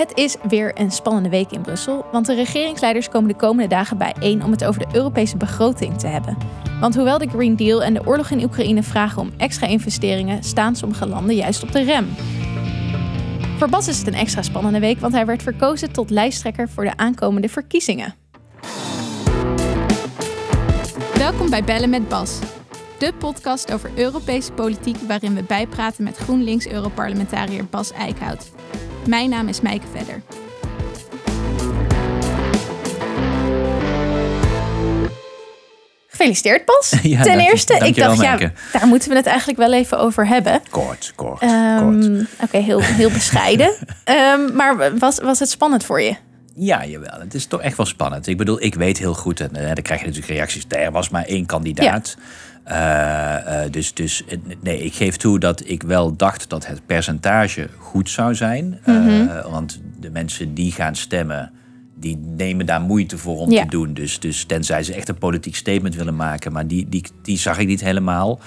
Het is weer een spannende week in Brussel, want de regeringsleiders komen de komende dagen bijeen om het over de Europese begroting te hebben. Want hoewel de Green Deal en de oorlog in Oekraïne vragen om extra investeringen, staan sommige landen juist op de rem. Voor Bas is het een extra spannende week, want hij werd verkozen tot lijsttrekker voor de aankomende verkiezingen. Welkom bij Bellen met Bas, de podcast over Europese politiek waarin we bijpraten met GroenLinks-Europarlementariër Bas Eickhout. Mijn naam is Mijke Vedder. Gefeliciteerd Bas. Ja, Ten dank eerste, ik dacht, ja, daar moeten we het eigenlijk wel even over hebben. Kort, kort, Ehm, kort. Oké, heel, heel bescheiden. Ehm, maar was, was het spannend voor je? Ja, jawel. Het is toch echt wel spannend. Ik bedoel, ik weet heel goed, en eh, dan krijg je natuurlijk reacties. Er was maar één kandidaat. Eh, dus, dus eh, nee, ik geef toe dat ik wel dacht dat het percentage goed zou zijn. Eh, Mhm. want de mensen die gaan stemmen, die nemen daar moeite voor om Ja. te doen. Dus, dus tenzij ze echt een politiek statement willen maken, maar die, die, die zag ik niet helemaal.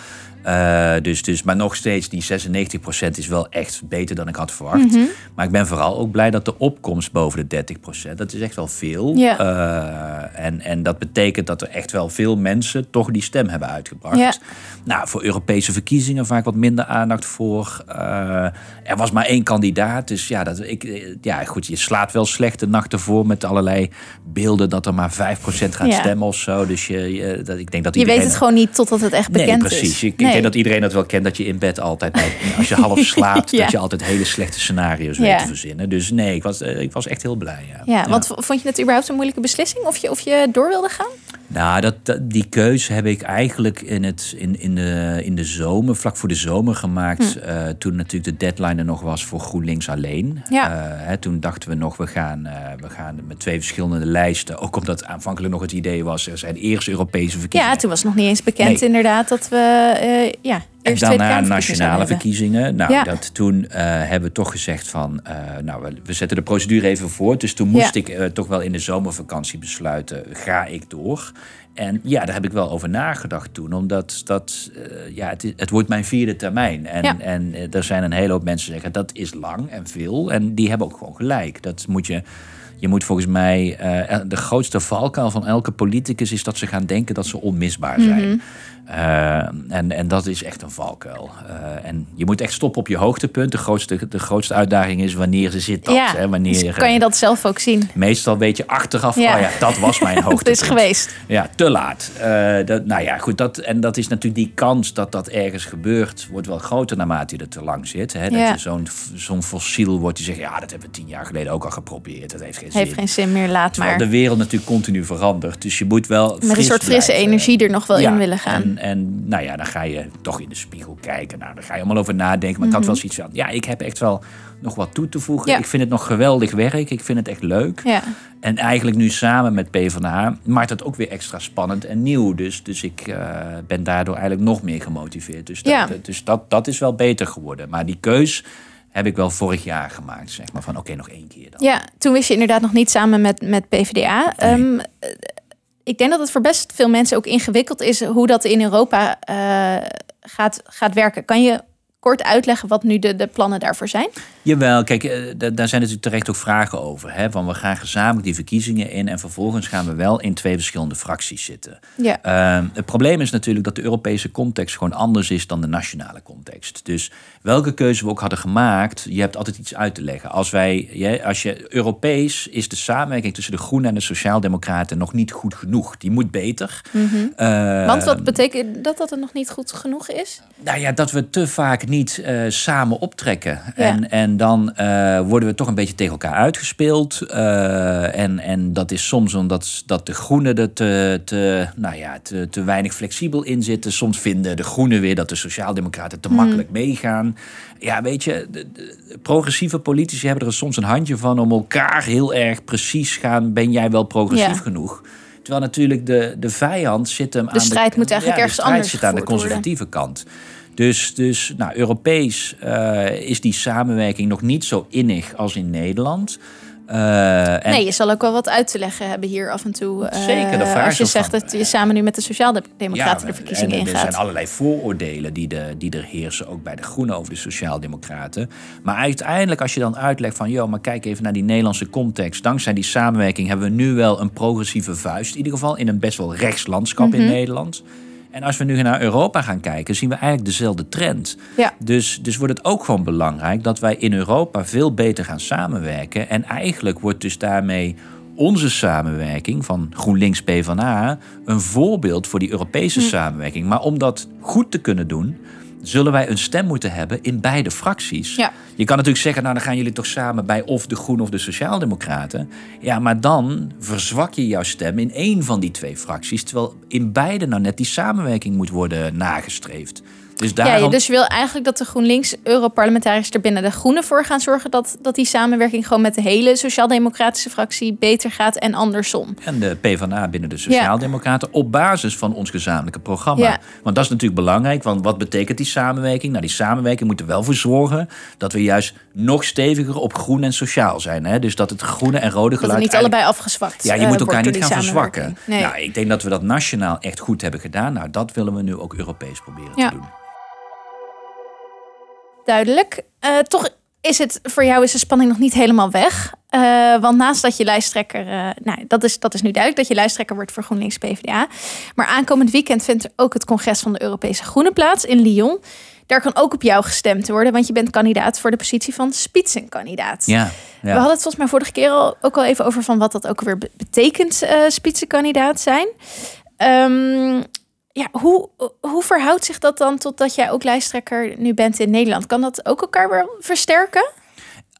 Eh, dus, dus, maar nog steeds, die 96% is wel echt beter dan ik had verwacht. Mhm. Maar ik ben vooral ook blij dat de opkomst boven de 30%, dat is echt wel veel. Eh, en, en dat betekent dat er echt wel veel mensen toch die stem hebben uitgebracht. Nou, voor Europese verkiezingen vaak wat minder aandacht voor. Eh, er was maar één kandidaat, dus ja, dat, ik, ja, goed, je slaat wel slechte nachten voor met allerlei beelden dat er maar 5% gaat stemmen of zo. Dus je, je- dat, ik denk dat Je weet het gewoon niet totdat het echt Nee, bekend precies. is. Ik, ik denk dat iedereen dat wel kent, dat je in bed altijd, als je half slaapt, Ja. dat je altijd hele slechte scenario's weet Ja. te verzinnen. Dus nee, ik was, eh, ik was echt heel blij. Ja. Ja, want vond je het überhaupt een moeilijke beslissing of je, of je door wilde gaan? Nou, dat, die keuze heb ik eigenlijk in, het, in, in, de, in de zomer, vlak voor de zomer gemaakt. eh, toen natuurlijk de deadline er nog was voor GroenLinks alleen. Hm. Ja. Eh, hè, toen dachten we nog, we gaan, we gaan met twee verschillende lijsten. Ook omdat aanvankelijk nog het idee was, er zijn eerst Europese verkiezingen. Ja, toen was het nog niet eens bekend Nee. inderdaad dat we ja, En daarna nationale verkiezingen. Nou, Ja. dat, toen eh, hebben we toch gezegd van... eh, nou, we, we zetten de procedure even voor. Dus toen moest Ja. ik eh, toch wel in de zomervakantie besluiten... ga ik door? En ja, daar heb ik wel over nagedacht toen. Omdat dat, eh, ja, het, het wordt mijn vierde termijn. En, Ja. en eh, er zijn een hele hoop mensen die zeggen... dat is lang en veel. En die hebben ook gewoon gelijk. Dat moet je... Je moet volgens mij, eh, de grootste valkuil van elke politicus is dat ze gaan denken dat ze onmisbaar zijn. Mhm. Eh, en, en dat is echt een valkuil. Eh, en je moet echt stoppen op je hoogtepunt. De grootste, de grootste uitdaging is wanneer ze zit dat. Ja, hè, wanneer, dus kan je dat zelf ook zien? Meestal weet je achteraf, Ja. oh ja, dat was mijn Het hoogtepunt. is geweest. Ja, te laat. Eh, dat, nou ja, goed. Dat, en dat is natuurlijk die kans dat dat ergens gebeurt, wordt wel groter naarmate je er te lang zit. Hè? Dat Ja. je zo'n zo'n fossiel wordt die zegt, ja, dat hebben we tien jaar geleden ook al geprobeerd. Dat heeft geen zin. Heeft geen zin meer, laat Terwijl maar. de wereld natuurlijk continu verandert. Dus je moet wel Met een soort frisse blijven. energie er nog wel in willen gaan. En, en nou ja, dan ga je toch in de spiegel kijken. Nou, daar ga je allemaal over nadenken. Maar ik had wel zoiets van, ja, ik heb echt wel nog wat toe te voegen. Mhm. Ja. Ik vind het nog geweldig werk. Ik vind het echt leuk. Ja. En eigenlijk nu samen met PvdA maakt het ook weer extra spannend en nieuw. Dus, dus ik eh, ben daardoor eigenlijk nog meer gemotiveerd. Dus, dat, Ja. dus dat, dat is wel beter geworden. Maar die keus heb ik wel vorig jaar gemaakt. Zeg maar van oké, nog één keer dan. ja, toen wist je inderdaad nog niet samen met, met PvdA. Ehm, eh, ik denk dat het voor best veel mensen ook ingewikkeld is hoe dat in Europa eh, gaat, gaat werken. Kan je kort uitleggen wat nu de, de plannen daarvoor zijn? Jawel, kijk, eh, da- daar zijn natuurlijk terecht ook vragen over. Hè? Van we gaan gezamenlijk die verkiezingen in en vervolgens gaan we wel in twee verschillende fracties zitten. Ja. Ehm, het probleem is natuurlijk dat de Europese context gewoon anders is dan de nationale context. Dus welke keuze we ook hadden gemaakt, je hebt altijd iets uit te leggen. Als wij, als je Europees is de samenwerking tussen de Groenen en de Sociaaldemocraten nog niet goed genoeg. Die moet beter. Eh, Want wat betekent dat dat het nog niet goed genoeg is? nou ja, dat we te vaak niet eh, samen optrekken. En, en dan eh, worden we toch een beetje tegen elkaar uitgespeeld. En, en dat is soms omdat dat de groenen er te, te, nou ja, te, te weinig flexibel in zitten. Soms vinden de groenen weer dat de sociaaldemocraten te makkelijk meegaan. Ja, weet je, de, de progressieve politici hebben er soms een handje van om elkaar heel erg precies gaan. Ben jij wel progressief Ja. genoeg? Terwijl natuurlijk de, de vijand zit hem aan strijd moet eigenlijk ja, de ergens strijd anders zit aan de worden. conservatieve kant. Dus, dus nou, Europees eh, is die samenwerking nog niet zo innig als in Nederland. Uh, en... Nee, je zal ook wel wat uit te leggen hebben hier af en toe. Zeker, de vraag Als je zegt dat je samen nu met de Sociaaldemocraten de verkiezingen ingaat. Er zijn allerlei vooroordelen die, de, die er heersen, ook bij de Groenen over de Sociaaldemocraten. Maar uiteindelijk, als je dan uitlegt van, joh, maar kijk even naar die Nederlandse context. Dankzij die samenwerking hebben we nu wel een progressieve vuist, in ieder geval in een best wel rechtslandschap in mhm. Nederland. En als we nu naar Europa gaan kijken, zien we eigenlijk dezelfde trend. Ja. Dus, dus wordt het ook gewoon belangrijk dat wij in Europa veel beter gaan samenwerken. En eigenlijk wordt dus daarmee onze samenwerking van GroenLinks PvdA een voorbeeld voor die Europese hm. samenwerking. Maar om dat goed te kunnen doen, zullen wij een stem moeten hebben in beide fracties. Ja. Je kan natuurlijk zeggen, nou dan gaan jullie toch samen bij of de Groenen of de Sociaaldemocraten. Ja, maar dan verzwak je jouw stem in één van die twee fracties. Terwijl in beide nou net die samenwerking moet worden nagestreefd. Dus, daarom... ja, dus je wil eigenlijk dat de GroenLinks-Europarlementariërs er binnen de Groenen voor gaan zorgen dat, dat die samenwerking gewoon met de hele Sociaal-Democratische fractie beter gaat en andersom. En de PvdA binnen de Sociaaldemocraten op basis van ons gezamenlijke programma. Want dat is natuurlijk belangrijk, want wat betekent die samenwerking? Nou, die samenwerking moet er wel voor zorgen dat we juist nog steviger op groen en sociaal zijn. Hè? Dus dat het groene en rode geluid. Dat niet allebei afgezwakt. Ja, je moet elkaar niet gaan verzwakken. Nee. Nou, ik denk dat we dat nationaal echt goed hebben gedaan. Nou, dat willen we nu ook Europees proberen te doen duidelijk. Uh, toch is het voor jou is de spanning nog niet helemaal weg. Uh, want naast dat je lijsttrekker, uh, nou, dat is, dat is nu duidelijk dat je lijsttrekker wordt voor GroenLinks PvdA. Maar aankomend weekend vindt er ook het congres van de Europese Groenen plaats in Lyon. Daar kan ook op jou gestemd worden, want je bent kandidaat voor de positie van spitsenkandidaat. Ja, ja. We hadden het volgens mij vorige keer al, ook al even over van wat dat ook weer betekent, uh, spitsenkandidaat zijn. Um, ja, hoe, hoe verhoudt zich dat dan totdat jij ook lijsttrekker nu bent in Nederland? Kan dat ook elkaar weer versterken?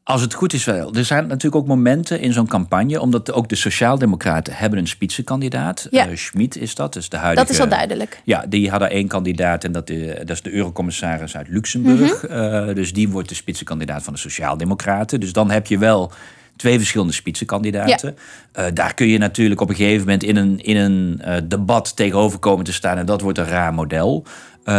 Als het goed is wel. Er zijn natuurlijk ook momenten in zo'n campagne, omdat ook de Sociaaldemocraten hebben een spitsenkandidaat. Ja. Uh, Schmid is dat, dus de huidige. Dat is al duidelijk. Ja, die hadden één kandidaat en dat, is, dat is de eurocommissaris uit Luxemburg. Mhm. Eh, dus die wordt de spitsenkandidaat van de Sociaaldemocraten. Dus dan heb je wel twee verschillende spitsenkandidaten. Ja. Uh, daar kun je natuurlijk op een gegeven moment in een, in een uh, debat tegenover komen te staan. En dat wordt een raar model. Uh,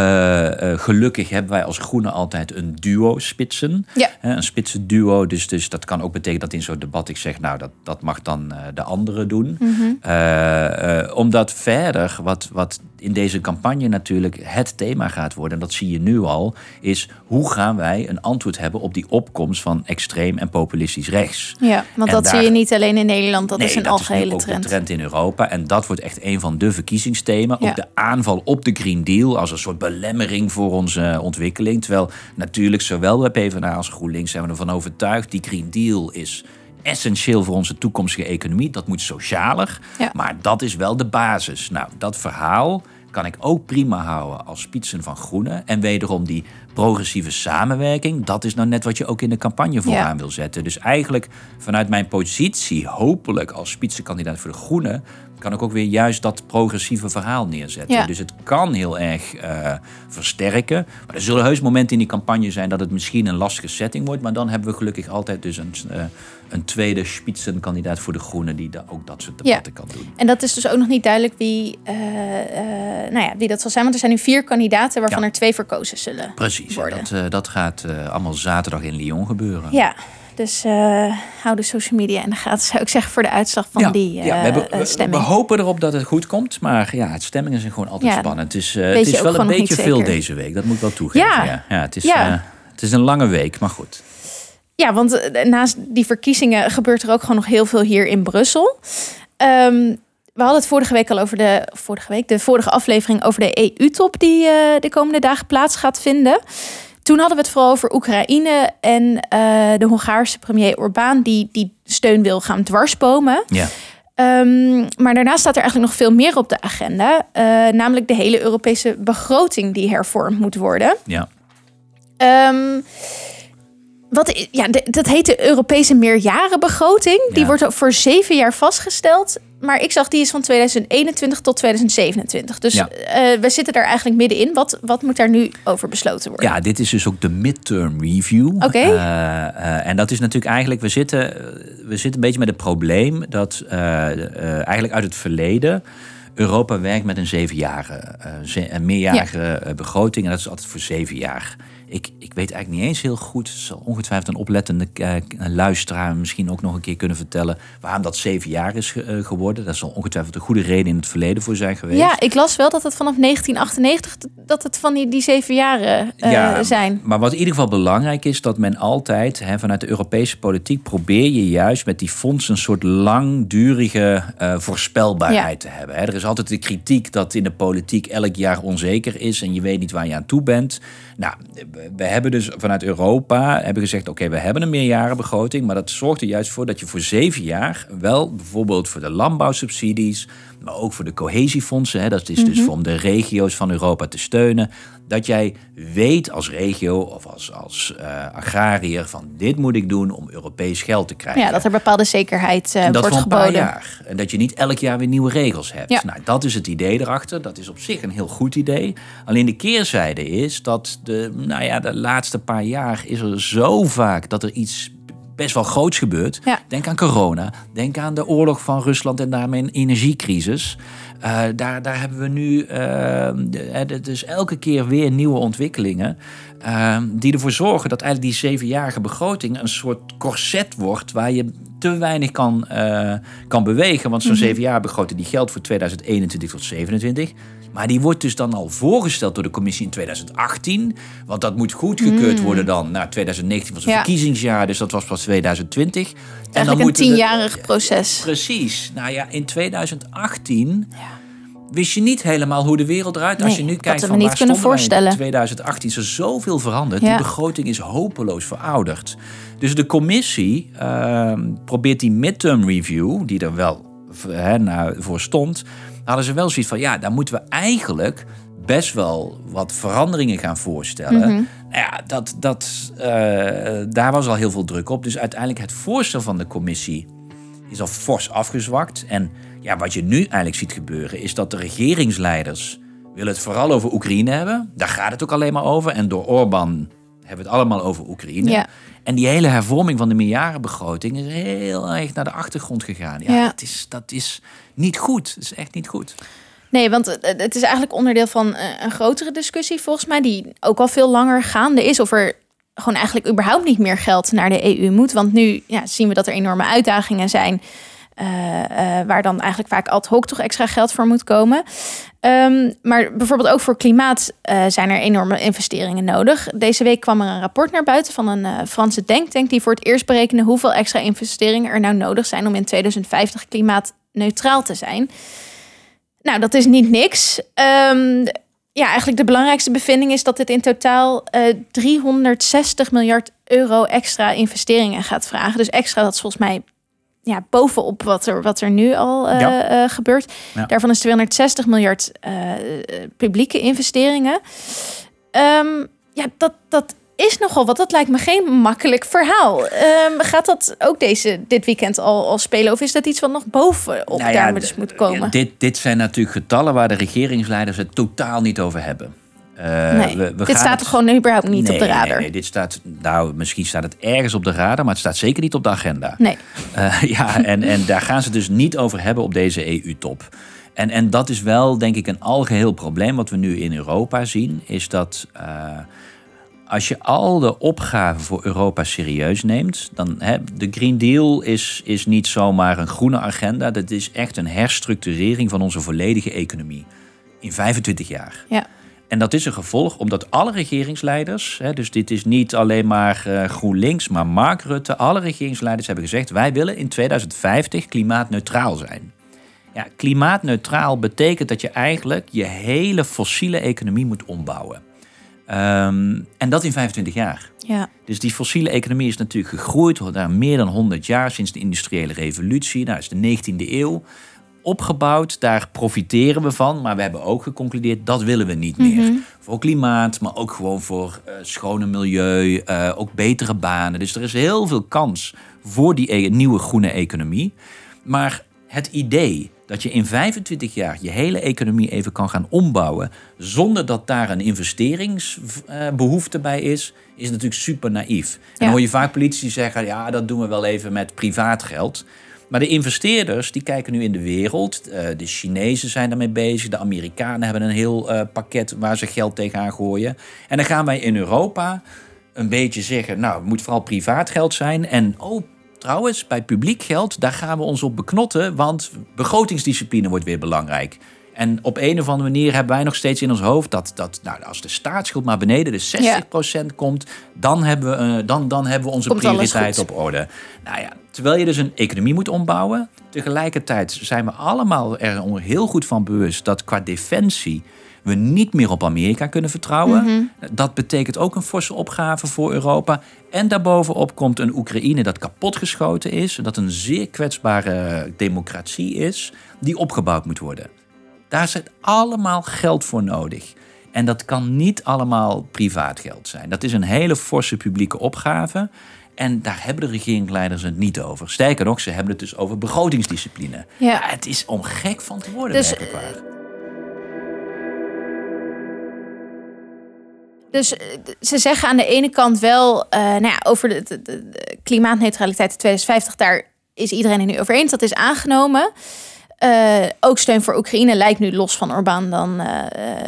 uh, gelukkig hebben wij als Groenen altijd een duo-spitsen. Ja. een spitsen duo. Dus, dus dat kan ook betekenen dat in zo'n debat ik zeg, nou, dat, dat mag dan de andere doen. Mm -hmm. omdat verder, wat, wat in deze campagne natuurlijk het thema gaat worden, en dat zie je nu al, is hoe gaan wij een antwoord hebben op die opkomst van extreem en populistisch rechts. Ja, want dat zie je niet alleen in Nederland, dat is een algehele dat is ook de trend in Europa. En dat wordt echt een van de verkiezingsthema. Ja. Ook de aanval op de Green Deal als een soort belemmering voor onze ontwikkeling. Terwijl natuurlijk zowel bij PvdA als GroenLinks zijn we ervan overtuigd, die Green Deal is essentieel voor onze toekomstige economie. Dat moet socialer, maar dat is wel de basis. Nou, dat verhaal kan ik ook prima houden als spitsen van Groenen. En wederom die progressieve samenwerking, dat is nou net wat je ook in de campagne vooraan wil zetten. Dus eigenlijk vanuit mijn positie, hopelijk als spitsenkandidaat voor de Groenen, kan ik ook weer juist dat progressieve verhaal neerzetten. Dus het kan heel erg uh, versterken. Maar er zullen heus momenten in die campagne zijn dat het misschien een lastige setting wordt. Maar dan hebben we gelukkig altijd dus een, uh, een tweede spitsenkandidaat voor de Groenen die ook dat soort debatten kan doen. En dat is dus ook nog niet duidelijk wie, uh, nou ja, wie dat zal zijn. Want er zijn nu vier kandidaten waarvan er twee verkozen zullen Precies, worden. dat, dat gaat allemaal zaterdag in Lyon gebeuren. Ja. Dus uh, hou de social media in de gaten, zou ik zeggen, voor de uitslag van die uh, ja, we, stemming. We hopen erop dat het goed komt, maar ja, het stemmingen zijn gewoon altijd spannend. Het is, uh, het is wel een beetje veel deze week, dat moet ik wel toegeven. Ja, ja. het, is, het is een lange week, maar goed. Ja, want naast die verkiezingen gebeurt er ook gewoon nog heel veel hier in Brussel. Um, we hadden het vorige week al over de vorige week, de vorige aflevering over de EU-top die de komende dagen plaats gaat vinden. Toen hadden we het vooral over Oekraïne en uh, de Hongaarse premier Orbán, die die steun wil gaan dwarsbomen. Ja. Um, maar daarna staat er eigenlijk nog veel meer op de agenda. Uh, namelijk de hele Europese begroting die hervormd moet worden. Ja. Um, wat, ja, dat heet de Europese meerjarenbegroting. Die wordt voor zeven jaar vastgesteld. Maar ik zag die is van 2021 tot 2027. Dus ja. uh, we zitten daar eigenlijk middenin. Wat, wat moet daar nu over besloten worden? Ja, dit is dus ook de midterm review. Oké. Okay. Uh, uh, en dat is natuurlijk eigenlijk, we zitten, we zitten een beetje met het probleem dat eigenlijk uit het verleden. Europa werkt met een zevenjarige, een meerjarige ja. begroting. En dat is altijd voor zeven jaar. Ik, ik weet eigenlijk niet eens heel goed, zal ongetwijfeld een oplettende uh, luisteraar misschien ook nog een keer kunnen vertellen waarom dat zeven jaar is uh, geworden. Daar zal ongetwijfeld een goede reden in het verleden voor zijn geweest. Ja, ik las wel dat het vanaf 1998 dat het van die, die zeven jaren uh, ja, zijn. Maar wat in ieder geval belangrijk is, dat men altijd hè, vanuit de Europese politiek probeer je juist met die fondsen een soort langdurige voorspelbaarheid te hebben. Hè. Er is altijd de kritiek dat in de politiek elk jaar onzeker is en je weet niet waar je aan toe bent. Nou, we hebben dus vanuit Europa hebben gezegd: oké, we hebben een meerjarenbegroting, maar dat zorgt er juist voor dat je voor zeven jaar wel bijvoorbeeld voor de landbouwsubsidies, maar ook voor de cohesiefondsen, hè, dat is dus mhm. om de regio's van Europa te steunen, dat jij weet als regio of als, als uh, agrariër van dit moet ik doen om Europees geld te krijgen. Ja, dat er bepaalde zekerheid uh, dat wordt geboden. jaar. En dat je niet elk jaar weer nieuwe regels hebt. Ja. Nou, dat is het idee erachter. Dat is op zich een heel goed idee. Alleen de keerzijde is dat de, nou ja, de laatste paar jaar is er zo vaak dat er iets best wel groots gebeurt. Denk aan corona. Denk aan de oorlog van Rusland en daarmee een energiecrisis. Uh, daar, daar hebben we nu uh, dus elke keer weer nieuwe ontwikkelingen. Uh, die ervoor zorgen dat eigenlijk die zevenjarige begroting een soort corset wordt waar je te weinig kan, kan bewegen. Want zo'n mm -hmm. zeven jaar begroting die geldt voor 2021 tot 2027. Maar die wordt dus dan al voorgesteld door de commissie in 2018. Want dat moet goedgekeurd mm. worden dan. Nou, 2019 was een ja. verkiezingsjaar, dus dat was pas 2020. Eigenlijk en dan een tienjarig proces. Precies. Nou ja, in 2018... Ja wist je niet helemaal hoe de wereld eruit. Als je nu kijkt van niet waar kunnen voorstellen. in 2018 is er zoveel veranderd. Ja. Die begroting is hopeloos verouderd. Dus de commissie uh, probeert die midterm review, die er wel hè, nou, voor stond, hadden ze wel zoiets van, ja, daar moeten we eigenlijk best wel wat veranderingen gaan voorstellen. Mhm. Nou ja, dat, dat, uh, daar was al heel veel druk op. Dus uiteindelijk het voorstel van de commissie is al fors afgezwakt. En ja, wat je nu eigenlijk ziet gebeuren, is dat de regeringsleiders willen het vooral over Oekraïne hebben. Daar gaat het ook alleen maar over. En door Orbán hebben we het allemaal over Oekraïne. Ja. En die hele hervorming van de meerjarenbegroting is heel erg naar de achtergrond gegaan. Ja, ja. Dat, is, dat is niet goed. Dat is echt niet goed. Nee, want het is eigenlijk onderdeel van eh, een grotere discussie volgens mij, die ook al veel langer gaande is. Of er gewoon eigenlijk überhaupt niet meer geld naar de EU moet. Want nu ja, zien we dat er enorme uitdagingen zijn. Uh, uh, waar dan eigenlijk vaak ad hoc toch extra geld voor moet komen. Um, maar bijvoorbeeld ook voor klimaat uh, zijn er enorme investeringen nodig. Deze week kwam er een rapport naar buiten van een Franse denktank die voor het eerst berekende hoeveel extra investeringen er nou nodig zijn om in 2050 klimaatneutraal te zijn. Nou, dat is niet niks. Um, ja, eigenlijk de belangrijkste bevinding is dat dit in totaal 360 miljard euro extra investeringen gaat vragen. Dus extra, dat is volgens mij ja, bovenop wat er, wat er nu al uh, gebeurt. Daarvan is 260 miljard uh, publieke investeringen. Um, ja, dat, dat is nogal wat. Dat lijkt me geen makkelijk verhaal. Um, gaat dat ook deze, dit weekend al, al spelen? Of is dat iets wat nog bovenop nou ja, daar dus moet komen? Dit, dit zijn natuurlijk getallen waar de regeringsleiders het totaal niet over hebben. Uh, nee, we, we dit staat er gewoon überhaupt niet op de radar. Nee, nee, dit staat, nou, misschien staat het ergens op de radar, maar het staat zeker niet op de agenda. Nee. Uh, ja, en, en daar gaan ze dus niet over hebben op deze EU-top. En, en dat is wel, denk ik, een algeheel probleem wat we nu in Europa zien. Is dat uh, als je al de opgaven voor Europa serieus neemt, dan hè, de Green Deal is, is niet zomaar een groene agenda. Dat is echt een herstructurering van onze volledige economie. In 25 jaar. Ja. En dat is een gevolg omdat alle regeringsleiders, hè, dus dit is niet alleen maar uh, GroenLinks, maar Mark Rutte, alle regeringsleiders hebben gezegd: wij willen in 2050 klimaatneutraal zijn. Ja, klimaatneutraal betekent dat je eigenlijk je hele fossiele economie moet ombouwen. Um, en dat in 25 jaar. Ja. Dus die fossiele economie is natuurlijk gegroeid daar meer dan 100 jaar sinds de industriële revolutie. Nou, dat is de 19e eeuw opgebouwd. Daar profiteren we van. Maar we hebben ook geconcludeerd dat willen we niet meer. Mm Voor klimaat, maar ook gewoon voor uh, schone milieu, uh, ook betere banen. Dus er is heel veel kans voor die e nieuwe groene economie. Maar het idee dat je in 25 jaar je hele economie even kan gaan ombouwen zonder dat daar een investeringsbehoefte bij is, is natuurlijk super naïef. En dan hoor je vaak politici zeggen, ja, dat doen we wel even met privaat geld. Maar de investeerders die kijken nu in de wereld. Uh, de Chinezen zijn daarmee bezig. De Amerikanen hebben een heel uh, pakket waar ze geld tegenaan gooien. En dan gaan wij in Europa een beetje zeggen: Nou, het moet vooral privaat geld zijn. En oh, trouwens, bij publiek geld, daar gaan we ons op beknotten. Want begrotingsdiscipline wordt weer belangrijk. En op een of andere manier hebben wij nog steeds in ons hoofd dat, dat nou, als de staatsschuld maar beneden de 60% komt, dan hebben, we, uh, dan, dan hebben we onze prioriteit op orde. Nou ja, terwijl je dus een economie moet ombouwen, tegelijkertijd zijn we allemaal er heel goed van bewust dat qua defensie we niet meer op Amerika kunnen vertrouwen. Mhm. Dat betekent ook een forse opgave voor Europa. En daarbovenop komt een Oekraïne dat kapotgeschoten is, dat een zeer kwetsbare democratie is, die opgebouwd moet worden. Daar zit allemaal geld voor nodig. En dat kan niet allemaal privaat geld zijn. Dat is een hele forse publieke opgave. En daar hebben de regeringsleiders het niet over. Sterker nog, ze hebben het dus over begrotingsdiscipline. Ja. het is om gek van te worden, dus, Dus eh, ze zeggen aan de ene kant wel, uh, nou ja, over de, de, klimaatneutraliteit in 2050, daar is iedereen het nu over eens. Dat is aangenomen. Uh, ook steun voor Oekraïne lijkt nu los van Orbán dan uh,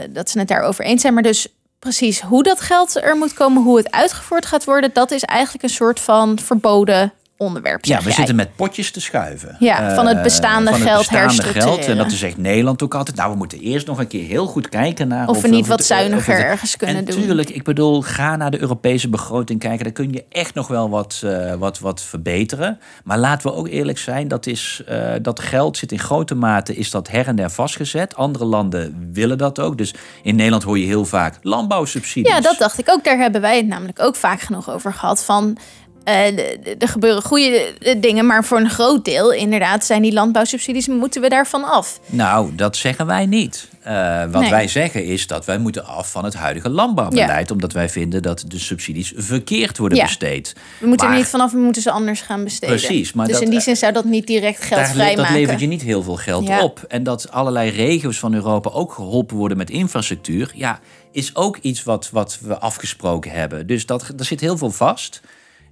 dat ze het daarover eens zijn. Maar dus precies hoe dat geld er moet komen, hoe het uitgevoerd gaat worden, dat is eigenlijk een soort van verboden onderwerp. Ja, we zitten met potjes te schuiven. Ja, van het bestaande van het geld bestaande geld. En dat zegt Nederland ook altijd. Nou, we moeten eerst nog een keer heel goed kijken naar... Of, we niet wat zuiniger ergens kunnen doen. Natuurlijk, ik bedoel, ga naar de Europese begroting kijken. Daar kun je echt nog wel wat, uh, wat, wat verbeteren. Maar laten we ook eerlijk zijn, dat, is, uh, dat geld zit in grote mate... is dat her en der vastgezet. Andere landen willen dat ook. Dus in Nederland hoor je heel vaak landbouwsubsidies. Ja, dat dacht ik ook. Daar hebben wij het namelijk ook vaak genoeg over gehad. Van er gebeuren goede eh, dingen, maar voor een groot deel inderdaad zijn die landbouwsubsidies, moeten we daarvan af? Nou, dat zeggen wij niet. Uh, wat wij zeggen is dat wij moeten af van het huidige landbouwbeleid, omdat wij vinden dat de subsidies verkeerd worden besteed. We moeten er niet vanaf, we moeten ze anders gaan besteden. Precies. Maar dus in die zin zou dat niet direct geld daar, vrijmaken. Dat levert je niet heel veel geld op. En dat allerlei regio's van Europa ook geholpen worden met infrastructuur, ja, is ook iets wat, wat we afgesproken hebben. Dus dat, er zit heel veel vast.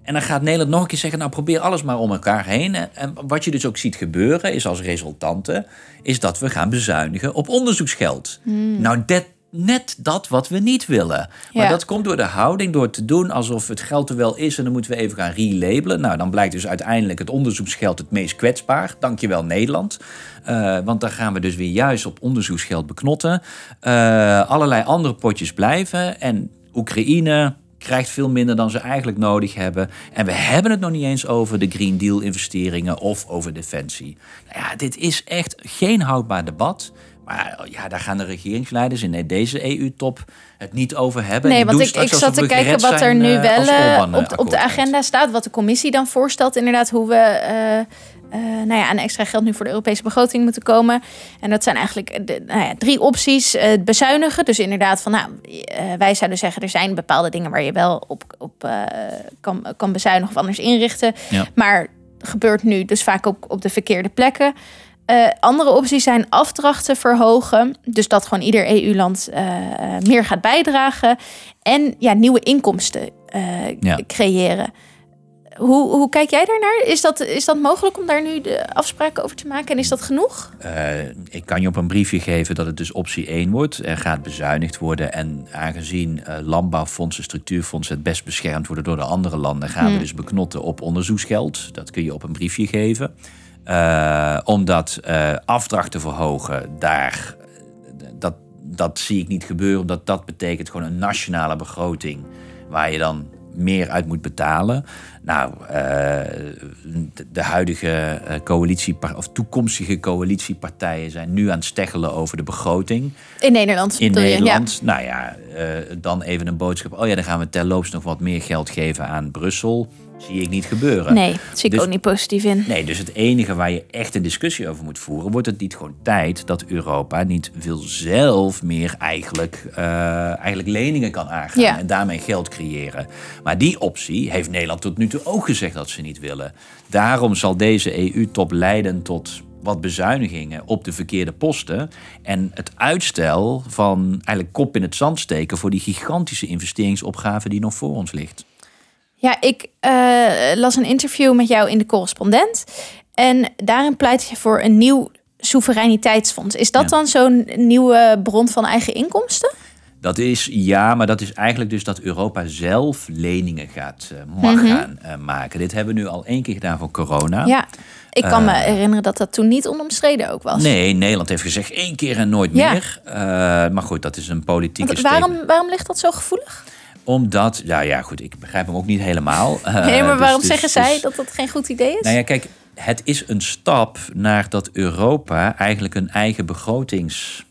En dan gaat Nederland nog een keer zeggen, nou probeer alles maar om elkaar heen. En wat je dus ook ziet gebeuren, is als resultante, is dat we gaan bezuinigen op onderzoeksgeld. Hmm. Nou, dat, net dat wat we niet willen. Maar dat komt door de houding, door te doen alsof het geld er wel is en dan moeten we even gaan relabelen. Nou, dan blijkt dus uiteindelijk het onderzoeksgeld het meest kwetsbaar. Dankjewel Nederland. Uh, want dan gaan we dus weer juist op onderzoeksgeld beknotten. Uh, allerlei andere potjes blijven. En Oekraïne, krijgt veel minder dan ze eigenlijk nodig hebben. En we hebben het nog niet eens over de Green Deal investeringen of over defensie. Nou ja, dit is echt geen houdbaar debat. Maar ja, daar gaan de regeringsleiders in deze EU-top het niet over hebben. Nee, want ik, ik zat te kijken wat er nu eh, wel uh, op, op de agenda staat. Wat de commissie dan voorstelt. Inderdaad, hoe we... Uh, uh, nou ja, aan extra geld nu voor de Europese begroting moeten komen. En dat zijn eigenlijk de, nou ja, drie opties. Uh, bezuinigen. Dus inderdaad, van nou, uh, wij zouden zeggen, er zijn bepaalde dingen waar je wel op, op kan, kan bezuinigen of anders inrichten. Ja. Maar gebeurt nu dus vaak ook op de verkeerde plekken. andere opties zijn afdrachten verhogen. Dus dat gewoon ieder EU-land meer gaat bijdragen. En ja, nieuwe inkomsten ja. creëren. Hoe, hoe kijk jij daarnaar? Is dat, is dat mogelijk om daar nu de afspraken over te maken? En is dat genoeg? Uh, ik kan je op een briefje geven dat het dus optie 1 wordt. Er gaat bezuinigd worden. En aangezien uh, landbouwfondsen, structuurfondsen het best beschermd worden door de andere landen, gaan we hmm. dus beknotten op onderzoeksgeld. Dat kun je op een briefje geven. Uh, omdat afdracht te verhogen, daar, dat, dat zie ik niet gebeuren. Omdat dat betekent gewoon een nationale begroting. Waar je dan meer uit moet betalen. Nou, uh, de, huidige uh, coalitie, of toekomstige coalitiepartijen zijn nu aan het steggelen over de begroting. In Nederland. In Nederland. Ja. Nou ja, uh, dan even een boodschap. Oh ja, dan gaan we terloops nog wat meer geld geven aan Brussel zie ik niet gebeuren. Nee, dat zie ik dus ook niet positief in. Nee, dus het enige waar je echt een discussie over moet voeren, wordt het niet gewoon tijd dat Europa niet wil zelf meer eigenlijk, uh, eigenlijk leningen kan aangaan en daarmee geld creëren. Maar die optie heeft Nederland tot nu toe ook gezegd dat ze niet willen. Daarom zal deze EU-top leiden tot wat bezuinigingen op de verkeerde posten. En het uitstel van eigenlijk kop in het zand steken voor die gigantische investeringsopgave die nog voor ons ligt. Ja, ik uh, las een interview met jou in de correspondent. En daarin pleit je voor een nieuw soevereiniteitsfonds. Is dat dan zo'n nieuwe bron van eigen inkomsten? Dat is ja, maar dat is eigenlijk dus dat Europa zelf leningen gaat uh, mag mhm. gaan uh, maken. Dit hebben we nu al één keer gedaan voor corona. Ja. Ik kan me eh, herinneren dat dat toen niet onomstreden ook was. Nee, Nederland heeft gezegd één keer en nooit meer. maar goed, dat is een politieke Want waarom, waarom ligt dat zo gevoelig? Omdat, ja, ja, goed, ik begrijp hem ook niet helemaal. nee, maar dus- waarom dus- zeggen zij dus- dat dat geen goed idee is? Nou ja, kijk, het is een stap naar dat Europa eigenlijk een eigen begrotings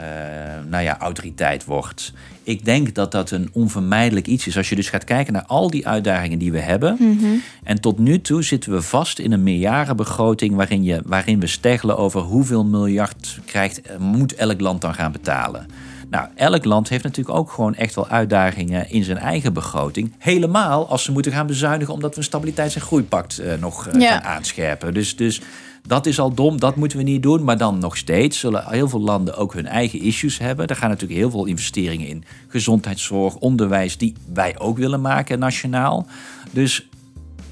uh, nou ja, autoriteit wordt. Ik denk dat dat een onvermijdelijk iets is. Als je dus gaat kijken naar al die uitdagingen die we hebben. Mhm. En tot nu toe zitten we vast in een meerjarenbegroting waarin, je, waarin we steggelen over hoeveel miljard krijgt, eh, moet elk land dan gaan betalen. Nou, elk land heeft natuurlijk ook gewoon echt wel uitdagingen in zijn eigen begroting. Helemaal als ze moeten gaan bezuinigen omdat we een stabiliteits- en groeipact uh, nog uh, gaan aanscherpen. Dus, dus dat is al dom, dat moeten we niet doen. Maar dan nog steeds zullen heel veel landen ook hun eigen issues hebben. Er gaan natuurlijk heel veel investeringen in gezondheidszorg, onderwijs, die wij ook willen maken nationaal. Dus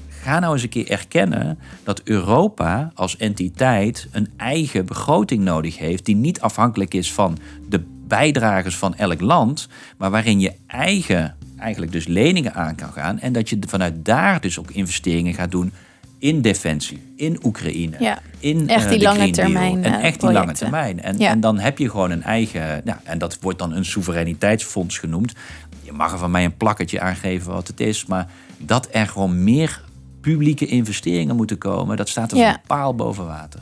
ga nou eens een keer erkennen dat Europa als entiteit een eigen begroting nodig heeft, die niet afhankelijk is van de bijdragers van elk land, maar waarin je eigen eigenlijk dus leningen aan kan gaan en dat je vanuit daar dus ook investeringen gaat doen in defensie, in Oekraïne, ja, in echt die lange termijn. En echt die lange termijn. En, en dan heb je gewoon een eigen, nou, en dat wordt dan een soevereiniteitsfonds genoemd. Je mag er van mij een plakketje aangeven wat het is, maar dat er gewoon meer publieke investeringen moeten komen, dat staat ja. een paal boven water.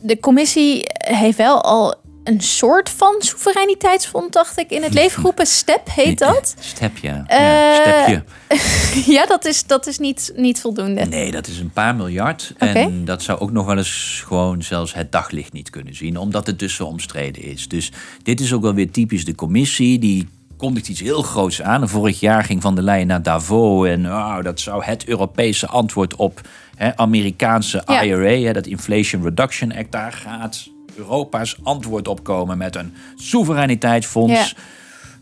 De commissie heeft wel al een soort van soevereiniteitsfonds, dacht ik, in het leven geroepen. STEP heet dat. Step, ja. ja stepje. ja, dat is, dat is niet, niet voldoende. Nee, dat is een paar miljard. En dat zou ook nog wel eens gewoon zelfs het daglicht niet kunnen zien, omdat het dus zo omstreden is. Dus dit is ook wel weer typisch de commissie. Die kondigt iets heel groots aan. Vorig jaar ging Van der Leyen naar Davos en oh, dat zou het Europese antwoord op hè, Amerikaanse IRA, hè, dat Inflation Reduction Act, daar gaat Europa's antwoord op komen met een soevereiniteitsfonds.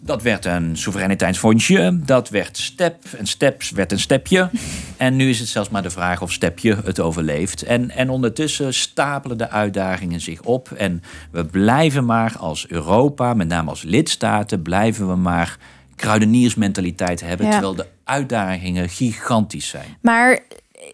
Dat werd een soevereiniteitsfondsje. Dat werd step. En steps werd een stepje. en nu is het zelfs maar de vraag of stepje het overleeft. En, en ondertussen stapelen de uitdagingen zich op. En we blijven maar als Europa, met name als lidstaten, blijven we maar kruideniersmentaliteit hebben. Terwijl de uitdagingen gigantisch zijn. Maar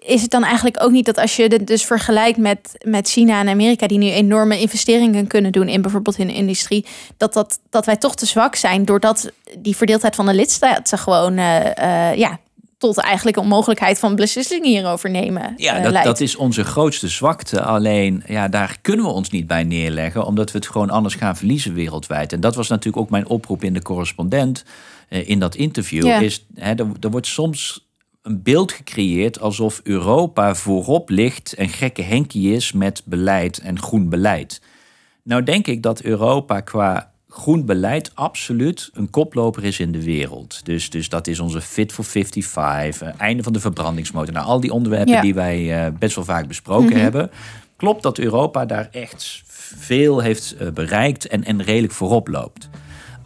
is het dan eigenlijk ook niet dat als je het dus vergelijkt met, met China en Amerika, die nu enorme investeringen kunnen doen in bijvoorbeeld hun industrie, dat, dat, dat wij toch te zwak zijn doordat die verdeeldheid van de lidstaten gewoon uh, ja, tot eigenlijk onmogelijkheid van beslissingen hierover nemen. Ja, dat, dat, is onze grootste zwakte. Alleen ja, daar kunnen we ons niet bij neerleggen, omdat we het gewoon anders gaan verliezen wereldwijd. En dat was natuurlijk ook mijn oproep in de correspondent. in dat interview is, hè, er, er wordt soms een beeld gecreëerd alsof Europa voorop ligt en gekke Henkie is met beleid en groen beleid. Nou denk ik dat Europa qua groen beleid absoluut een koploper is in de wereld. Dus, dus dat is onze Fit for 55, uh, einde van de verbrandingsmotor. Nou, al die onderwerpen die wij uh, best wel vaak besproken mhm. hebben. Klopt dat Europa daar echt veel heeft uh, bereikt en, en redelijk voorop loopt.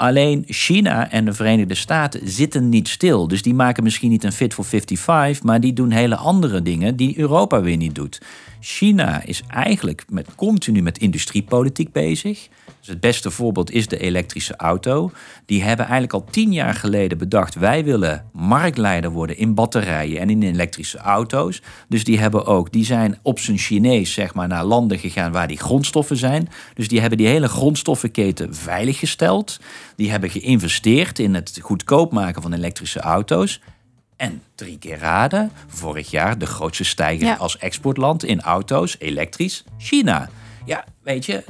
Alleen China en de Verenigde Staten zitten niet stil. Dus die maken misschien niet een Fit for 55, maar die doen hele andere dingen die Europa weer niet doet. China is eigenlijk met, continu met industriepolitiek bezig. Dus het beste voorbeeld is de elektrische auto. Die hebben eigenlijk al tien jaar geleden bedacht: wij willen marktleider worden in batterijen en in elektrische auto's. Dus die hebben ook, die zijn op zijn Chinees zeg maar naar landen gegaan waar die grondstoffen zijn. Dus die hebben die hele grondstoffenketen veiliggesteld. Die hebben geïnvesteerd in het goedkoop maken van elektrische auto's. En drie keer raden, vorig jaar de grootste stijger als exportland in auto's, elektrisch, China. Ja, weet je,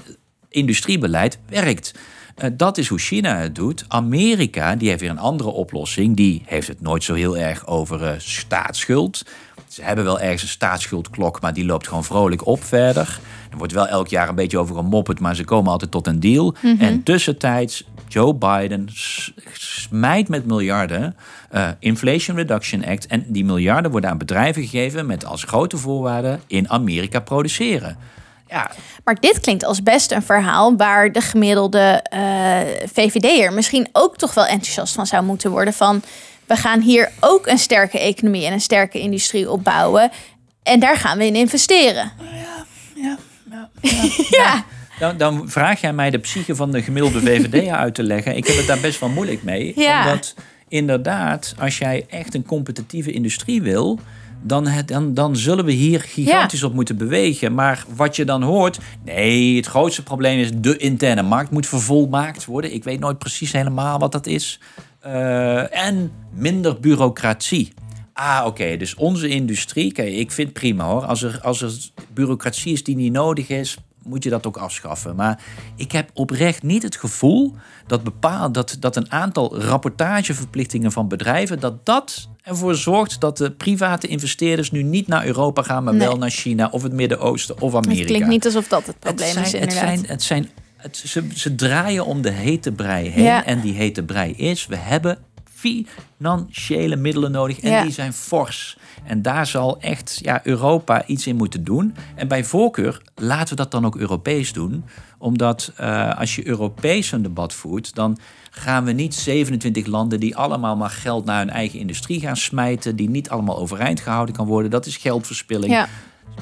industriebeleid werkt. Uh, dat is hoe China het doet. Amerika, die heeft weer een andere oplossing. Die heeft het nooit zo heel erg over uh, staatsschuld. Ze hebben wel ergens een staatsschuldklok, maar die loopt gewoon vrolijk op verder. Er wordt wel elk jaar een beetje over gemopperd, maar ze komen altijd tot een deal. Mhm. En tussentijds, Joe Biden smijt met miljarden uh, Inflation Reduction Act. En die miljarden worden aan bedrijven gegeven met als grote voorwaarde in Amerika produceren. Ja. Maar dit klinkt als best een verhaal waar de gemiddelde uh, eh, VVD'er misschien ook toch wel enthousiast van zou moeten worden. Van we gaan hier ook een sterke economie en een sterke industrie opbouwen. En daar gaan we in investeren. Ja, ja, ja. ja. Dan, dan, vraag jij mij de psyche van de gemiddelde VVD uit te leggen. Ik heb het daar best wel moeilijk mee. Ja. Omdat inderdaad, als jij echt een competitieve industrie wil dan, dan, dan zullen we hier gigantisch op moeten bewegen. Maar wat je dan hoort, nee, het grootste probleem is de interne markt moet vervolmaakt worden. Ik weet nooit precies helemaal wat dat is. Uh, en minder bureaucratie. Ah, oké. Dus onze industrie, kijk, ik vind prima hoor. Als er, als er bureaucratie is die niet nodig is, moet je dat ook afschaffen. Maar ik heb oprecht niet het gevoel dat, bepaald, dat, dat een aantal rapportageverplichtingen van bedrijven, dat dat ervoor zorgt dat de private investeerders nu niet naar Europa gaan, maar wel naar China of het Midden-Oosten of Amerika. Het klinkt niet alsof dat het probleem het zijn, is. Inderdaad. Het zijn, het zijn, het, ze, ze draaien om de hete brei heen. En die hete brei is, we hebben financiële middelen nodig en die zijn fors. En daar zal echt ja, Europa iets in moeten doen. En bij voorkeur laten we dat dan ook Europees doen. Omdat uh, als je Europees een debat voert, dan gaan we niet 27 landen die allemaal maar geld naar hun eigen industrie gaan smijten, die niet allemaal overeind gehouden kan worden. Dat is geldverspilling. Ja.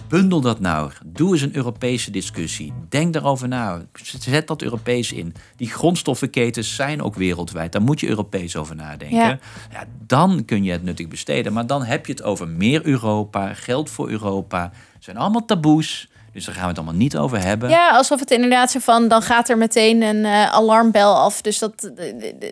Bundel dat nou. Doe eens een Europese discussie. Denk daarover na. Zet dat Europees in. Die grondstoffenketens zijn ook wereldwijd. Daar moet je Europees over nadenken. Ja. ja. dan kun je het nuttig besteden. Maar dan heb je het over meer Europa, geld voor Europa. Het zijn allemaal taboes. Dus daar gaan we het allemaal niet over hebben. Ja, alsof het inderdaad zo van, dan gaat er meteen een uh, alarmbel af. Dus dat,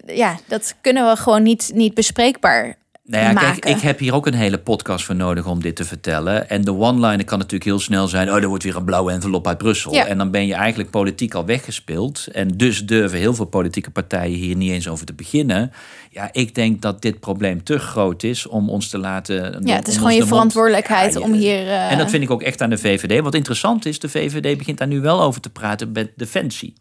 ja, dat kunnen we gewoon niet, niet bespreekbaar nou ja, kijk, ik heb hier ook een hele podcast voor nodig om dit te vertellen. En de one-liner kan natuurlijk heel snel zijn: oh, er wordt weer een blauwe envelop uit Brussel. En dan ben je eigenlijk politiek al weggespeeld. En dus durven heel veel politieke partijen hier niet eens over te beginnen. Ja, ik denk dat dit probleem te groot is om ons te laten. Ja, het is gewoon je verantwoordelijkheid om hier. Uh... En dat vind ik ook echt aan de VVD. Wat interessant is, de VVD begint daar nu wel over te praten met Defensie.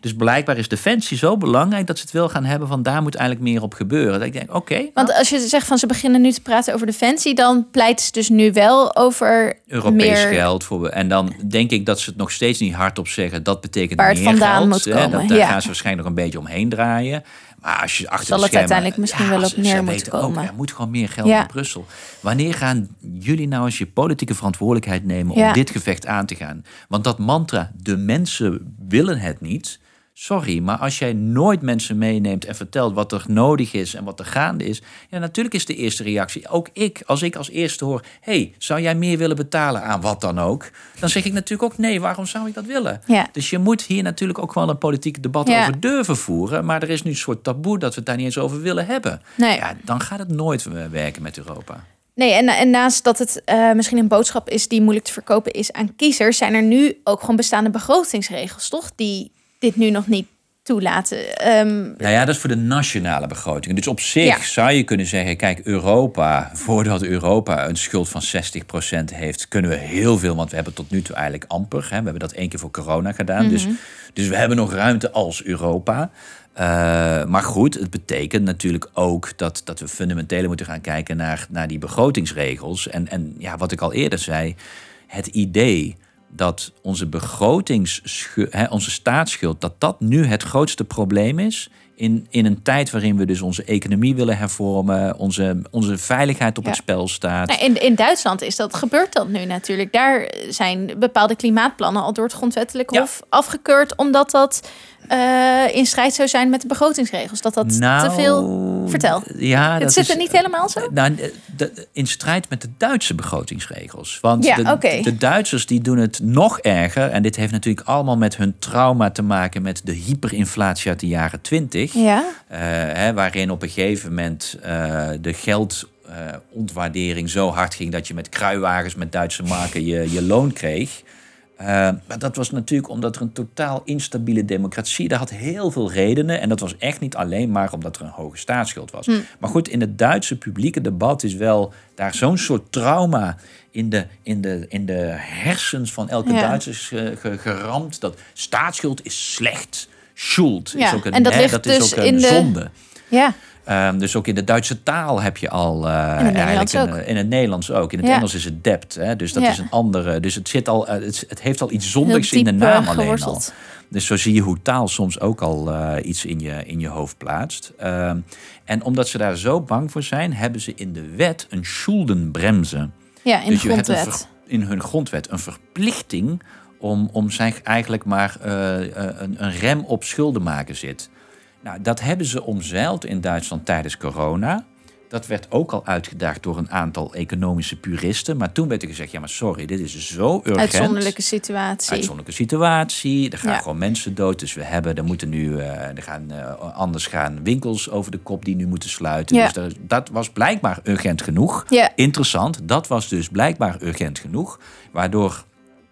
Dus blijkbaar is defensie zo belangrijk dat ze het wil gaan hebben van daar moet eigenlijk meer op gebeuren. Dat ik denk, oké. Want nou. als je zegt van ze beginnen nu te praten over defensie, dan pleit ze dus nu wel over Europees meer... geld. Voor, en dan denk ik dat ze het nog steeds niet hardop zeggen. Dat betekent Waar meer vandaan geld. Moet komen. Dat, daar gaan ze waarschijnlijk nog een beetje omheen draaien. Maar als je achter Zal het uiteindelijk misschien wel op neer moeten komen. er moet gewoon meer geld ja. in Brussel. Wanneer gaan jullie nou eens je politieke verantwoordelijkheid nemen om dit gevecht aan te gaan? Want dat mantra, de mensen willen het niet Sorry, maar als jij nooit mensen meeneemt en vertelt wat er nodig is en wat er gaande is, ja, natuurlijk is de eerste reactie. Ook ik, als ik als eerste hoor: hey, zou jij meer willen betalen aan wat dan ook? Dan zeg ik natuurlijk ook nee, waarom zou ik dat willen? Ja. Dus je moet hier natuurlijk ook wel een politiek debat over durven voeren. Maar er is nu een soort taboe dat we het daar niet eens over willen hebben. Nee. Ja, dan gaat het nooit werken met Europa. Nee, en, en naast dat het uh, misschien een boodschap is die moeilijk te verkopen is aan kiezers, zijn er nu ook gewoon bestaande begrotingsregels, toch? Die dit nu nog niet toelaten. Um, nou ja, dat is voor de nationale begroting. Dus op zich zou je kunnen zeggen: kijk, Europa, voordat Europa een schuld van 60% heeft, kunnen we heel veel, want we hebben tot nu toe eigenlijk amper. Hè, we hebben dat één keer voor corona gedaan. dus, mhm. dus we hebben nog ruimte als Europa. Uh, maar goed, het betekent natuurlijk ook dat, dat we fundamenteel moeten gaan kijken naar, naar die begrotingsregels. En, en ja, wat ik al eerder zei, het idee dat onze begrotingsschuld, onze staatsschuld, dat dat nu het grootste probleem is. In, in een tijd waarin we dus onze economie willen hervormen, onze, onze veiligheid op het spel staat. Nou, in, in Duitsland is dat, gebeurt dat nu natuurlijk. Daar zijn bepaalde klimaatplannen al door het grondwettelijk hof afgekeurd, omdat dat uh, in strijd zou zijn met de begrotingsregels. Dat dat nou, te veel. Vertel. Ja, het dat zit er niet helemaal zo? Nou, in strijd met de Duitse begrotingsregels. Want ja, de, de, Duitsers die doen het nog erger. En dit heeft natuurlijk allemaal met hun trauma te maken met de hyperinflatie uit de jaren 20. Ja. Uh, hè, waarin op een gegeven moment uh, de geldontwaardering zo hard ging dat je met kruiwagens met Duitse marken je, je loon kreeg. Uh, maar dat was natuurlijk omdat er een totaal instabiele democratie. Dat had heel veel redenen. En dat was echt niet alleen maar omdat er een hoge staatsschuld was. Hm. Maar goed, in het Duitse publieke debat is wel daar zo'n soort trauma in de, in, de, in de hersens van elke ja. Duitser geramd. Dat staatsschuld is slecht. Schuld is ook een, en dat, ligt dat is dus ook een in zonde. Ja. Um, dus ook in de Duitse taal heb je al uh, in, het eigenlijk een, in het Nederlands ook. In het Engels is het debt, hè? dus dat is een andere. Dus het, zit al, uh, het, het, heeft al iets zondigs in de naam alleen al. Dus zo zie je hoe taal soms ook al uh, iets in je, in je hoofd plaatst. en omdat ze daar zo bang voor zijn, hebben ze in de wet een schuldenbremse. Ja, in dus de een grondwet. ver- in hun grondwet een verplichting om, om zich eigenlijk maar eh, eh, een, een rem op schulden maken zit. Nou, dat hebben ze omzeild in Duitsland tijdens corona. Dat werd ook al uitgedaagd door een aantal economische puristen. Maar toen werd er gezegd, ja maar sorry, dit is zo urgent. Uitzonderlijke situatie. Uitzonderlijke situatie. Er gaan Ja. gewoon mensen dood. Dus we hebben, er moeten nu, eh, er gaan eh, anders gaan winkels over de kop die nu moeten sluiten. Ja. Dus dat, dat was blijkbaar urgent genoeg. Ja. Interessant. Dat was dus blijkbaar urgent genoeg. Waardoor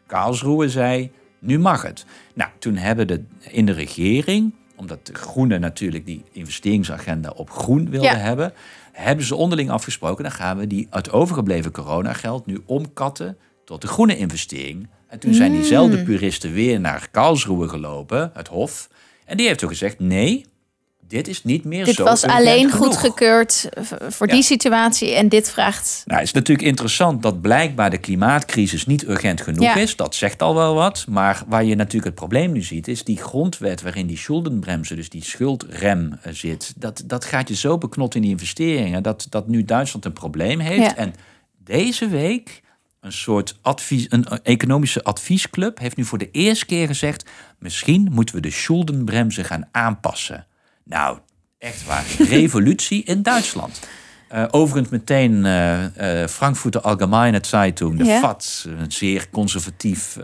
Karlsruhe zei, nu mag het. Nou, toen hebben de in de regering, omdat de Groenen natuurlijk die investeringsagenda op groen wilden Ja. hebben, hebben ze onderling afgesproken, dan gaan we die het overgebleven coronageld nu omkatten tot de groene investering. En toen zijn Mm. diezelfde puristen weer naar Karlsruhe gelopen, het Hof. En die heeft toen gezegd, nee, dit is niet meer Dit zo was urgent alleen goedgekeurd voor Ja. die situatie. En dit vraagt. Nou, het is natuurlijk interessant dat blijkbaar de klimaatcrisis niet urgent genoeg Ja. is. Dat zegt al wel wat. Maar waar je natuurlijk het probleem nu ziet, is die grondwet waarin die schuldenbremse, dus die schuldrem eh, zit. Dat, dat gaat je zo beknot in die investeringen dat, dat nu Duitsland een probleem heeft. Ja. En deze week een soort advies, een eh, economische adviesclub heeft nu voor de eerste keer gezegd: misschien moeten we de schuldenbremse gaan aanpassen. Nou, echt waar. Revolutie in Duitsland. Eh, overigens meteen eh eh Frankfurter Allgemeine Zeitung, de Ja. FAZ, een zeer conservatief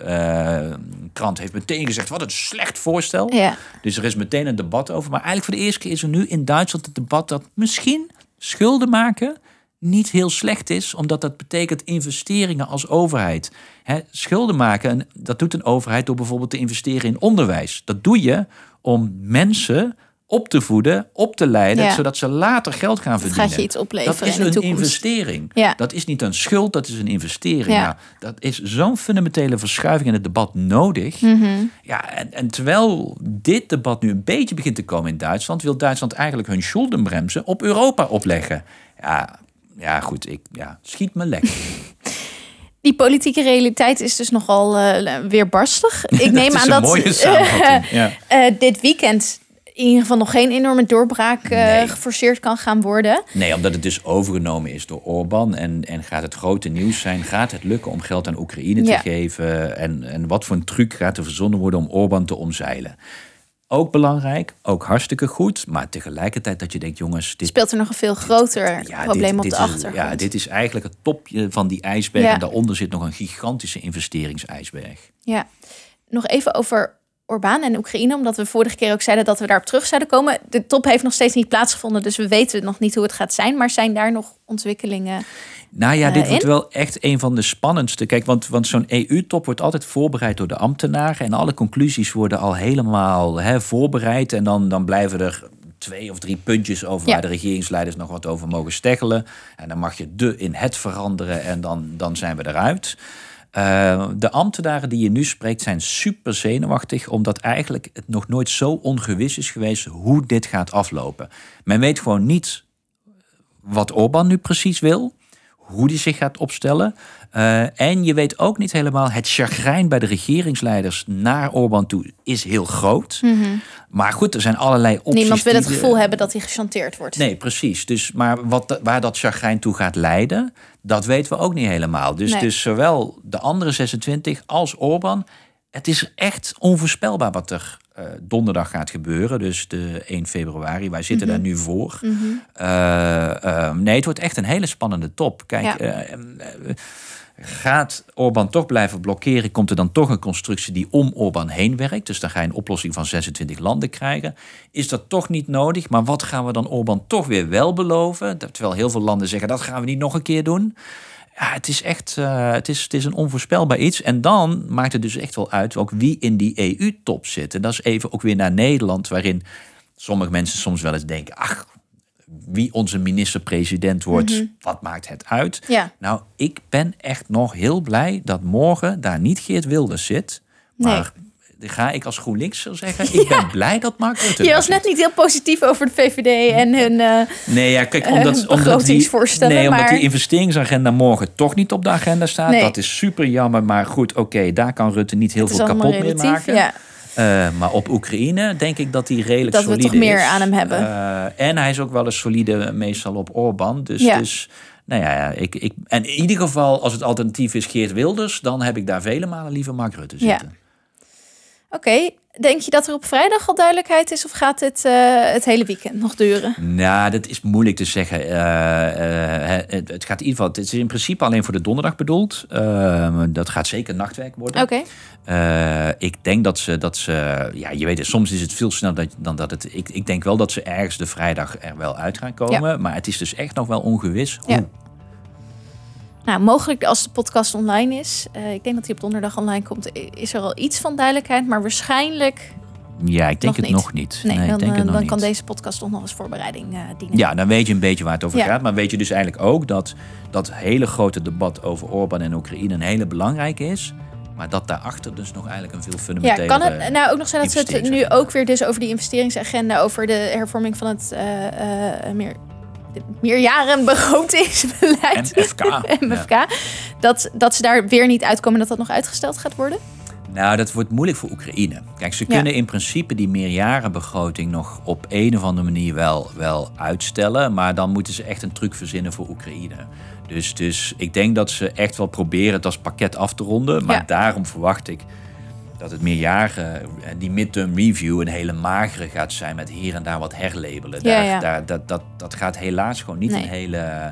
krant, heeft meteen gezegd: wat een slecht voorstel. Ja. Dus er is meteen een debat over. Maar eigenlijk voor de eerste keer is er nu in Duitsland het debat dat misschien schulden maken niet heel slecht is, omdat dat betekent investeringen als overheid. Hè, schulden maken, en dat doet een overheid door bijvoorbeeld te investeren in onderwijs. Dat doe je om mensen op te voeden, op te leiden, Ja. zodat ze later geld gaan Dat verdienen. gaat je iets opleveren Dat is in de een toekomst. investering. Ja. Dat is niet een schuld, dat is een investering. Ja. Nou, dat is zo'n fundamentele verschuiving in het debat nodig. Mhm. Ja, en, en terwijl dit debat nu een beetje begint te komen in Duitsland, wil Duitsland eigenlijk hun schuldenbremse op Europa opleggen. Ja, ja goed, ik, ja, schiet me lekker. Die politieke realiteit is dus nogal eh weerbarstig. Ik neem aan dat. Ja. eh, dit weekend in ieder geval nog geen enorme doorbraak eh, geforceerd kan gaan worden. Nee, omdat het dus overgenomen is door Orbán. En, en gaat het grote nieuws zijn, gaat het lukken om geld aan Oekraïne te geven? En, en wat voor een truc gaat er verzonnen worden om Orbán te omzeilen? Ook belangrijk, ook hartstikke goed. Maar tegelijkertijd dat je denkt, jongens, dit Speelt er nog een veel groter Ja, probleem dit- op de is- achtergrond. Ja, dit is eigenlijk het topje van die ijsberg. Ja. En daaronder zit nog een gigantische investeringsijsberg. Ja, nog even over Orbán en Oekraïne, omdat we vorige keer ook zeiden dat we daarop terug zouden komen. De top heeft nog steeds niet plaatsgevonden, dus we weten nog niet hoe het gaat zijn. Maar zijn daar nog ontwikkelingen? Nou ja, Eh, dit in? wordt wel echt een van de spannendste. Kijk, want, want zo'n EU-top wordt altijd voorbereid door de ambtenaren. En alle conclusies worden al helemaal hè, voorbereid. En dan, dan blijven er twee of drie puntjes over Ja. waar de regeringsleiders nog wat over mogen steggelen. En dan mag je de in het veranderen en dan, dan zijn we eruit. Eh, de ambtenaren die je nu spreekt zijn super zenuwachtig, omdat eigenlijk het nog nooit zo ongewis is geweest hoe dit gaat aflopen. Men weet gewoon niet wat Orbán nu precies wil, hoe die zich gaat opstellen. Eh, en je weet ook niet helemaal, het chagrijn bij de regeringsleiders naar Orbán toe is heel groot. Maar goed, er zijn allerlei opties. Mhm. Niemand wil het de- gevoel hebben dat hij gechanteerd wordt. Nee, precies. Dus, maar wat, waar dat chagrijn toe gaat leiden, dat weten we ook niet helemaal. Dus, Nee. dus zowel de andere 26 als Orbán, het is echt onvoorspelbaar wat er eh, donderdag gaat gebeuren. Dus de 1 februari, wij zitten Mhm. daar nu voor. Eh, eh, nee, het wordt echt een hele spannende top. Kijk, Ja. Gaat Orbán toch blijven blokkeren? Komt er dan toch een constructie die om Orbán heen werkt? Dus dan ga je een oplossing van 26 landen krijgen. Is dat toch niet nodig? Maar wat gaan we dan Orbán toch weer wel beloven? Terwijl heel veel landen zeggen dat gaan we niet nog een keer doen. Ja, het is echt eh, het is, het is een onvoorspelbaar iets. En dan maakt het dus echt wel uit ook wie in die EU-top zit. En dat is even ook weer naar Nederland, waarin sommige mensen soms wel eens denken: ach, wie onze minister-president wordt, wat maakt het uit? Ja. Nou, ik ben echt nog heel blij dat morgen daar niet Geert Wilders zit. Maar ga ik als GroenLinkser zeggen, ik ben blij dat Mark Rutte Je was net niet heel positief over de VVD en hun... eh, Nee, ja, kijk, eh, omdat, omdat, die, nee, omdat die investeringsagenda morgen toch niet op de agenda staat. Nee. Dat is super jammer, maar goed, oké, daar kan Rutte niet heel veel kapot mee maken. Ja. Eh, maar op Oekraïne denk ik dat hij redelijk Dat we solide toch meer is. aan hem hebben. Eh, en hij is ook wel eens solide meestal op Orbán. Dus, Ja. dus nou ja, ik, ik, en in ieder geval, als het alternatief is Geert Wilders, dan heb ik daar vele malen liever Mark Rutte zitten. Ja. Oké, denk je dat er op vrijdag al duidelijkheid is of gaat het uh, het hele weekend nog duren? Nou, dat is moeilijk te zeggen. Uh, uh, het, het, gaat in ieder geval, het is in principe alleen voor de donderdag bedoeld. Ehm, dat gaat zeker nachtwerk worden. Oké. ik denk dat ze, dat ze, ja, je weet het, soms is het veel sneller dan dat het. Ik, ik denk wel dat ze ergens de vrijdag er wel uit gaan komen, ja. maar het is dus echt nog wel ongewis hoe. Ja. Nou, mogelijk als de podcast online is. Uh, ik denk dat hij op donderdag online komt. Is er al iets van duidelijkheid, maar waarschijnlijk. Ja, ik denk nog het niet. nog niet. Nee, nee dan, ik denk uh, het nog dan kan niet. deze podcast toch nog als voorbereiding uh, dienen. Ja, dan weet je een beetje waar het over Ja. gaat. Maar weet je dus eigenlijk ook dat dat hele grote debat over Orbán en Oekraïne een hele belangrijke is. Maar dat daarachter dus nog eigenlijk een veel Ja, fundamentele... kan het nou ook nog zijn dat ze het nu ook weer dus over die investeringsagenda, over de hervorming van het eh, eh, meer, meerjarenbegrotingsbeleid, MFK. MFK, dat, dat ze daar weer niet uitkomen dat dat nog uitgesteld gaat worden? Nou, dat wordt moeilijk voor Oekraïne. Kijk, ze Ja. kunnen in principe die meerjarenbegroting nog op een of andere manier wel, wel uitstellen. Maar dan moeten ze echt een truc verzinnen voor Oekraïne. Dus, dus ik denk dat ze echt wel proberen het als pakket af te ronden. Maar Ja. daarom verwacht ik dat het meerjaren, en die midterm review, een hele magere gaat zijn met hier en daar wat herlabelen. Ja, Daar, ja. Daar, dat, dat, dat gaat helaas gewoon niet Nee. een hele eh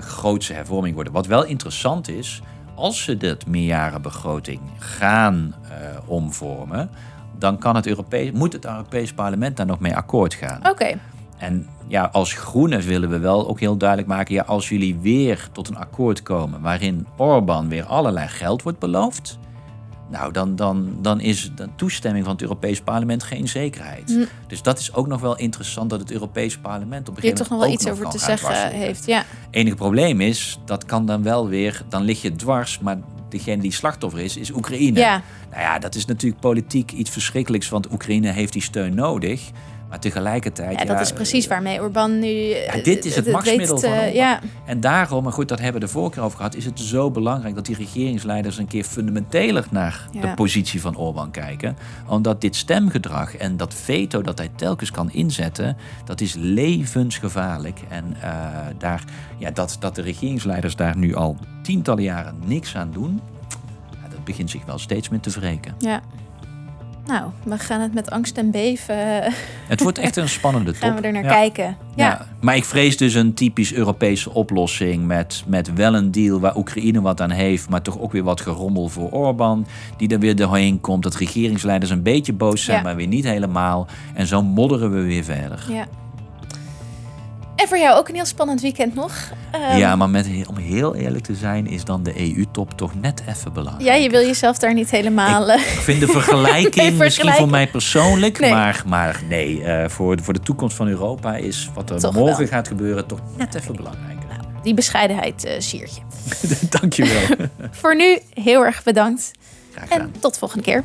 grootse hervorming worden. Wat wel interessant is, als ze dit meerjarenbegroting gaan eh, omvormen, dan kan het Europees, moet het Europees Parlement daar nog mee akkoord gaan. Oké, En ja, als groenen willen we wel ook heel duidelijk maken, ja, als jullie weer tot een akkoord komen waarin Orbán weer allerlei geld wordt beloofd, nou, dan, dan, dan is de toestemming van het Europees Parlement geen zekerheid. Hm. Dus dat is ook nog wel interessant dat het Europees Parlement op een gegeven toch nog moment wel iets over te zeggen heeft. Ja, enige probleem is, dat kan dan wel weer, dan lig je dwars, maar degene die slachtoffer is, is Oekraïne. ja. Nou ja, dat is natuurlijk politiek iets verschrikkelijks, want Oekraïne heeft die steun nodig. Maar tegelijkertijd. ja, dat is precies waarmee Orbán nu. Ja, dit is het machtsmiddel weet, van eh, Orbán. Ja, En daarom, maar goed, dat hebben we de vorige keer over gehad, is het zo belangrijk dat die regeringsleiders een keer fundamenteler naar de positie van Orbán kijken. Omdat dit stemgedrag en dat veto dat hij telkens kan inzetten, dat is levensgevaarlijk. En eh, daar, ja, dat, dat de regeringsleiders daar nu al tientallen jaren niks aan doen, dat begint zich wel steeds meer te wreken. ja. Nou, we gaan het met angst en beven. eh, Het wordt echt een spannende top. gaan we er naar Ja. kijken. Ja. Ja. maar ik vrees dus een typisch Europese oplossing met, met wel een deal waar Oekraïne wat aan heeft, maar toch ook weer wat gerommel voor Orbán, die er weer doorheen komt. Dat regeringsleiders een beetje boos zijn, Ja. maar weer niet helemaal. En zo modderen we weer verder. Ja. En voor jou ook een heel spannend weekend nog. Ehm, ja, maar met, om heel eerlijk te zijn, is dan de EU-top toch net even belangrijk. ja, je wil jezelf daar niet helemaal... eh, Ik vind de vergelijking Nee, misschien voor mij persoonlijk, Nee. maar, maar nee, eh, voor, voor de toekomst van Europa is wat er Toch morgen wel. gaat gebeuren toch net even belangrijker. die bescheidenheid eh siert je. Dankjewel. Voor nu heel erg bedankt. Graag gedaan. En tot de volgende keer.